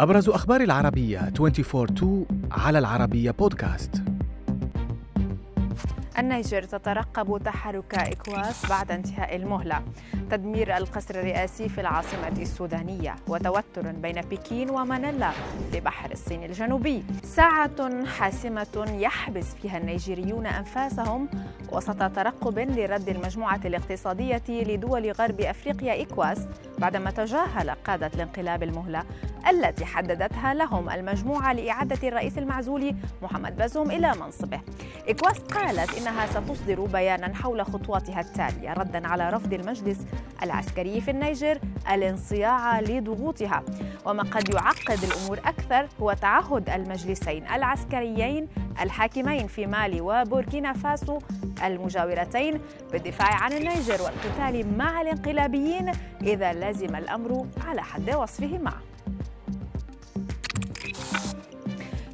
أبرز أخبار العربية 24 على العربية بودكاست النيجر تترقب تحرك إكواس بعد انتهاء المهلة. تدمير القصر الرئاسي في العاصمة السودانية وتوتر بين بكين ومانيلا في بحر الصين الجنوبي. ساعة حاسمة يحبس فيها النيجيريون أنفاسهم وسط ترقب لرد المجموعة الاقتصادية لدول غرب أفريقيا إكواس بعدما تجاهل قادة الانقلاب المهلة التي حددتها لهم المجموعة لإعادة الرئيس المعزول محمد بازوم إلى منصبه. إكواس قالت إنها ستصدر بيانا حول خطواتها التالية ردا على رفض المجلس العسكري في النيجر الانصياع لضغوطها. وما قد يعقد الأمور أكثر هو تعهد المجلسين العسكريين الحاكمين في مالي وبوركينا فاسو المجاورتين بالدفاع عن النيجر والقتال مع الانقلابيين إذا لزم الأمر على حد وصفهما.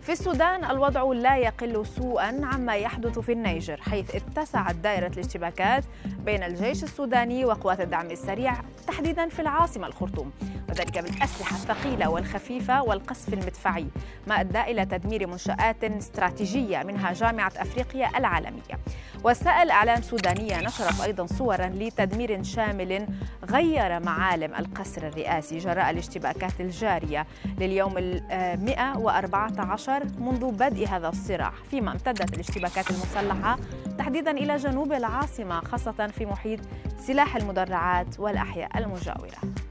في السودان الوضع لا يقل سوءا عما يحدث في النيجر حيث اتسعت دائرة الاشتباكات بين الجيش السوداني وقوات الدعم السريع تحديدا في العاصمة الخرطوم. وذلك بالأسلحة الثقيلة والخفيفة والقصف المدفعي ما أدى إلى تدمير منشآت استراتيجية منها جامعة أفريقيا العالمية. وسائل إعلام سودانية نشرت أيضا صورا لتدمير شامل غير معالم القصر الرئاسي جراء الاشتباكات الجارية لليوم ال 114 منذ بدء هذا الصراع فيما امتدت الاشتباكات المسلحة تحديدا إلى جنوب العاصمة خاصة في محيط سلاح المدرعات والأحياء المجاورة.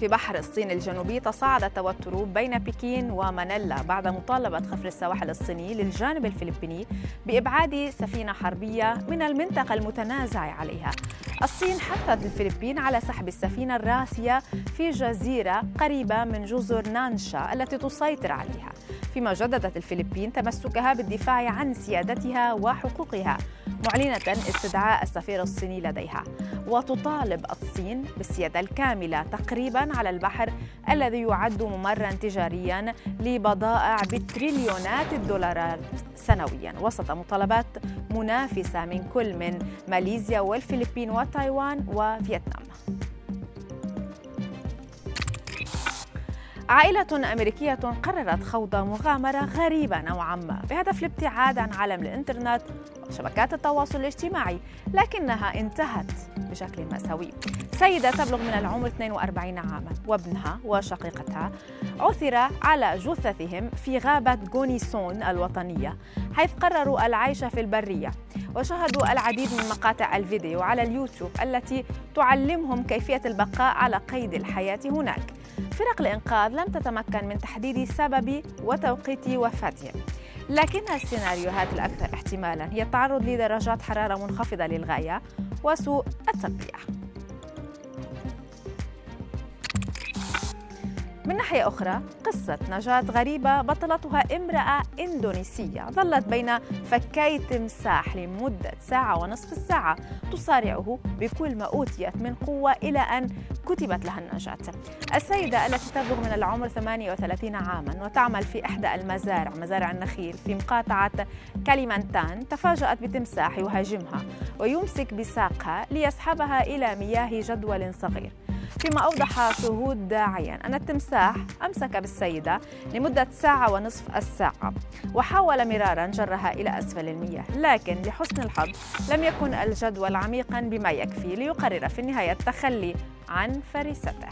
في بحر الصين الجنوبي تصاعد التوتر بين بكين ومانيلا بعد مطالبة خفر السواحل الصيني للجانب الفلبيني بإبعاد سفينة حربية من المنطقة المتنازع عليها. الصين حثت الفلبين على سحب السفينة الراسية في جزيرة قريبة من جزر نانشا التي تسيطر عليها. فيما جددت الفلبين تمسكها بالدفاع عن سيادتها وحقوقها معلنة استدعاء السفير الصيني لديها. وتطالب الصين بالسيادة الكاملة تقريبا على البحر الذي يعد ممرا تجاريا لبضائع بتريليونات الدولارات سنويا. وسط مطالبات منافسة من كل من ماليزيا والفلبين وتايوان وفيتنام. عائلة أمريكية قررت خوض مغامرة غريبة نوعا ما بهدف الابتعاد عن عالم الإنترنت وشبكات التواصل الاجتماعي لكنها انتهت بشكل مأساوي. سيدة تبلغ من العمر 42 عاما وابنها وشقيقتها عثر على جثثهم في غابة غونيسون الوطنية حيث قرروا العيش في البرية. وشاهدوا العديد من مقاطع الفيديو على اليوتيوب التي تعلمهم كيفية البقاء على قيد الحياة هناك. فرق الإنقاذ لم تتمكن من تحديد سبب وتوقيت وفاتهم لكن السيناريوهات الأكثر احتمالا هي التعرض لدرجات حرارة منخفضة للغاية وسوء التغذية من ناحية أخرى قصة نجاة غريبة بطلتها امرأة إندونيسية. ظلت بين فكي تمساح لمدة ساعة ونصف الساعة. تصارعه بكل ما أوتيت من قوة إلى أن كتبت لها النجاة. السيدة التي تبلغ من العمر 38 عاما وتعمل في إحدى المزارع مزارع النخيل في مقاطعة كاليمانتان تفاجأت بتمساح يهاجمها ويمسك بساقها ليسحبها إلى مياه جدول صغير. فيما أوضح شهود داعيا أن التمساح أمسك بالسيدة لمدة ساعة ونصف الساعة وحاول مرارا جرها إلى أسفل المياه لكن لحسن الحظ لم يكن الجدول عميقا بما يكفي ليقرر في النهاية التخلي عن فريسته.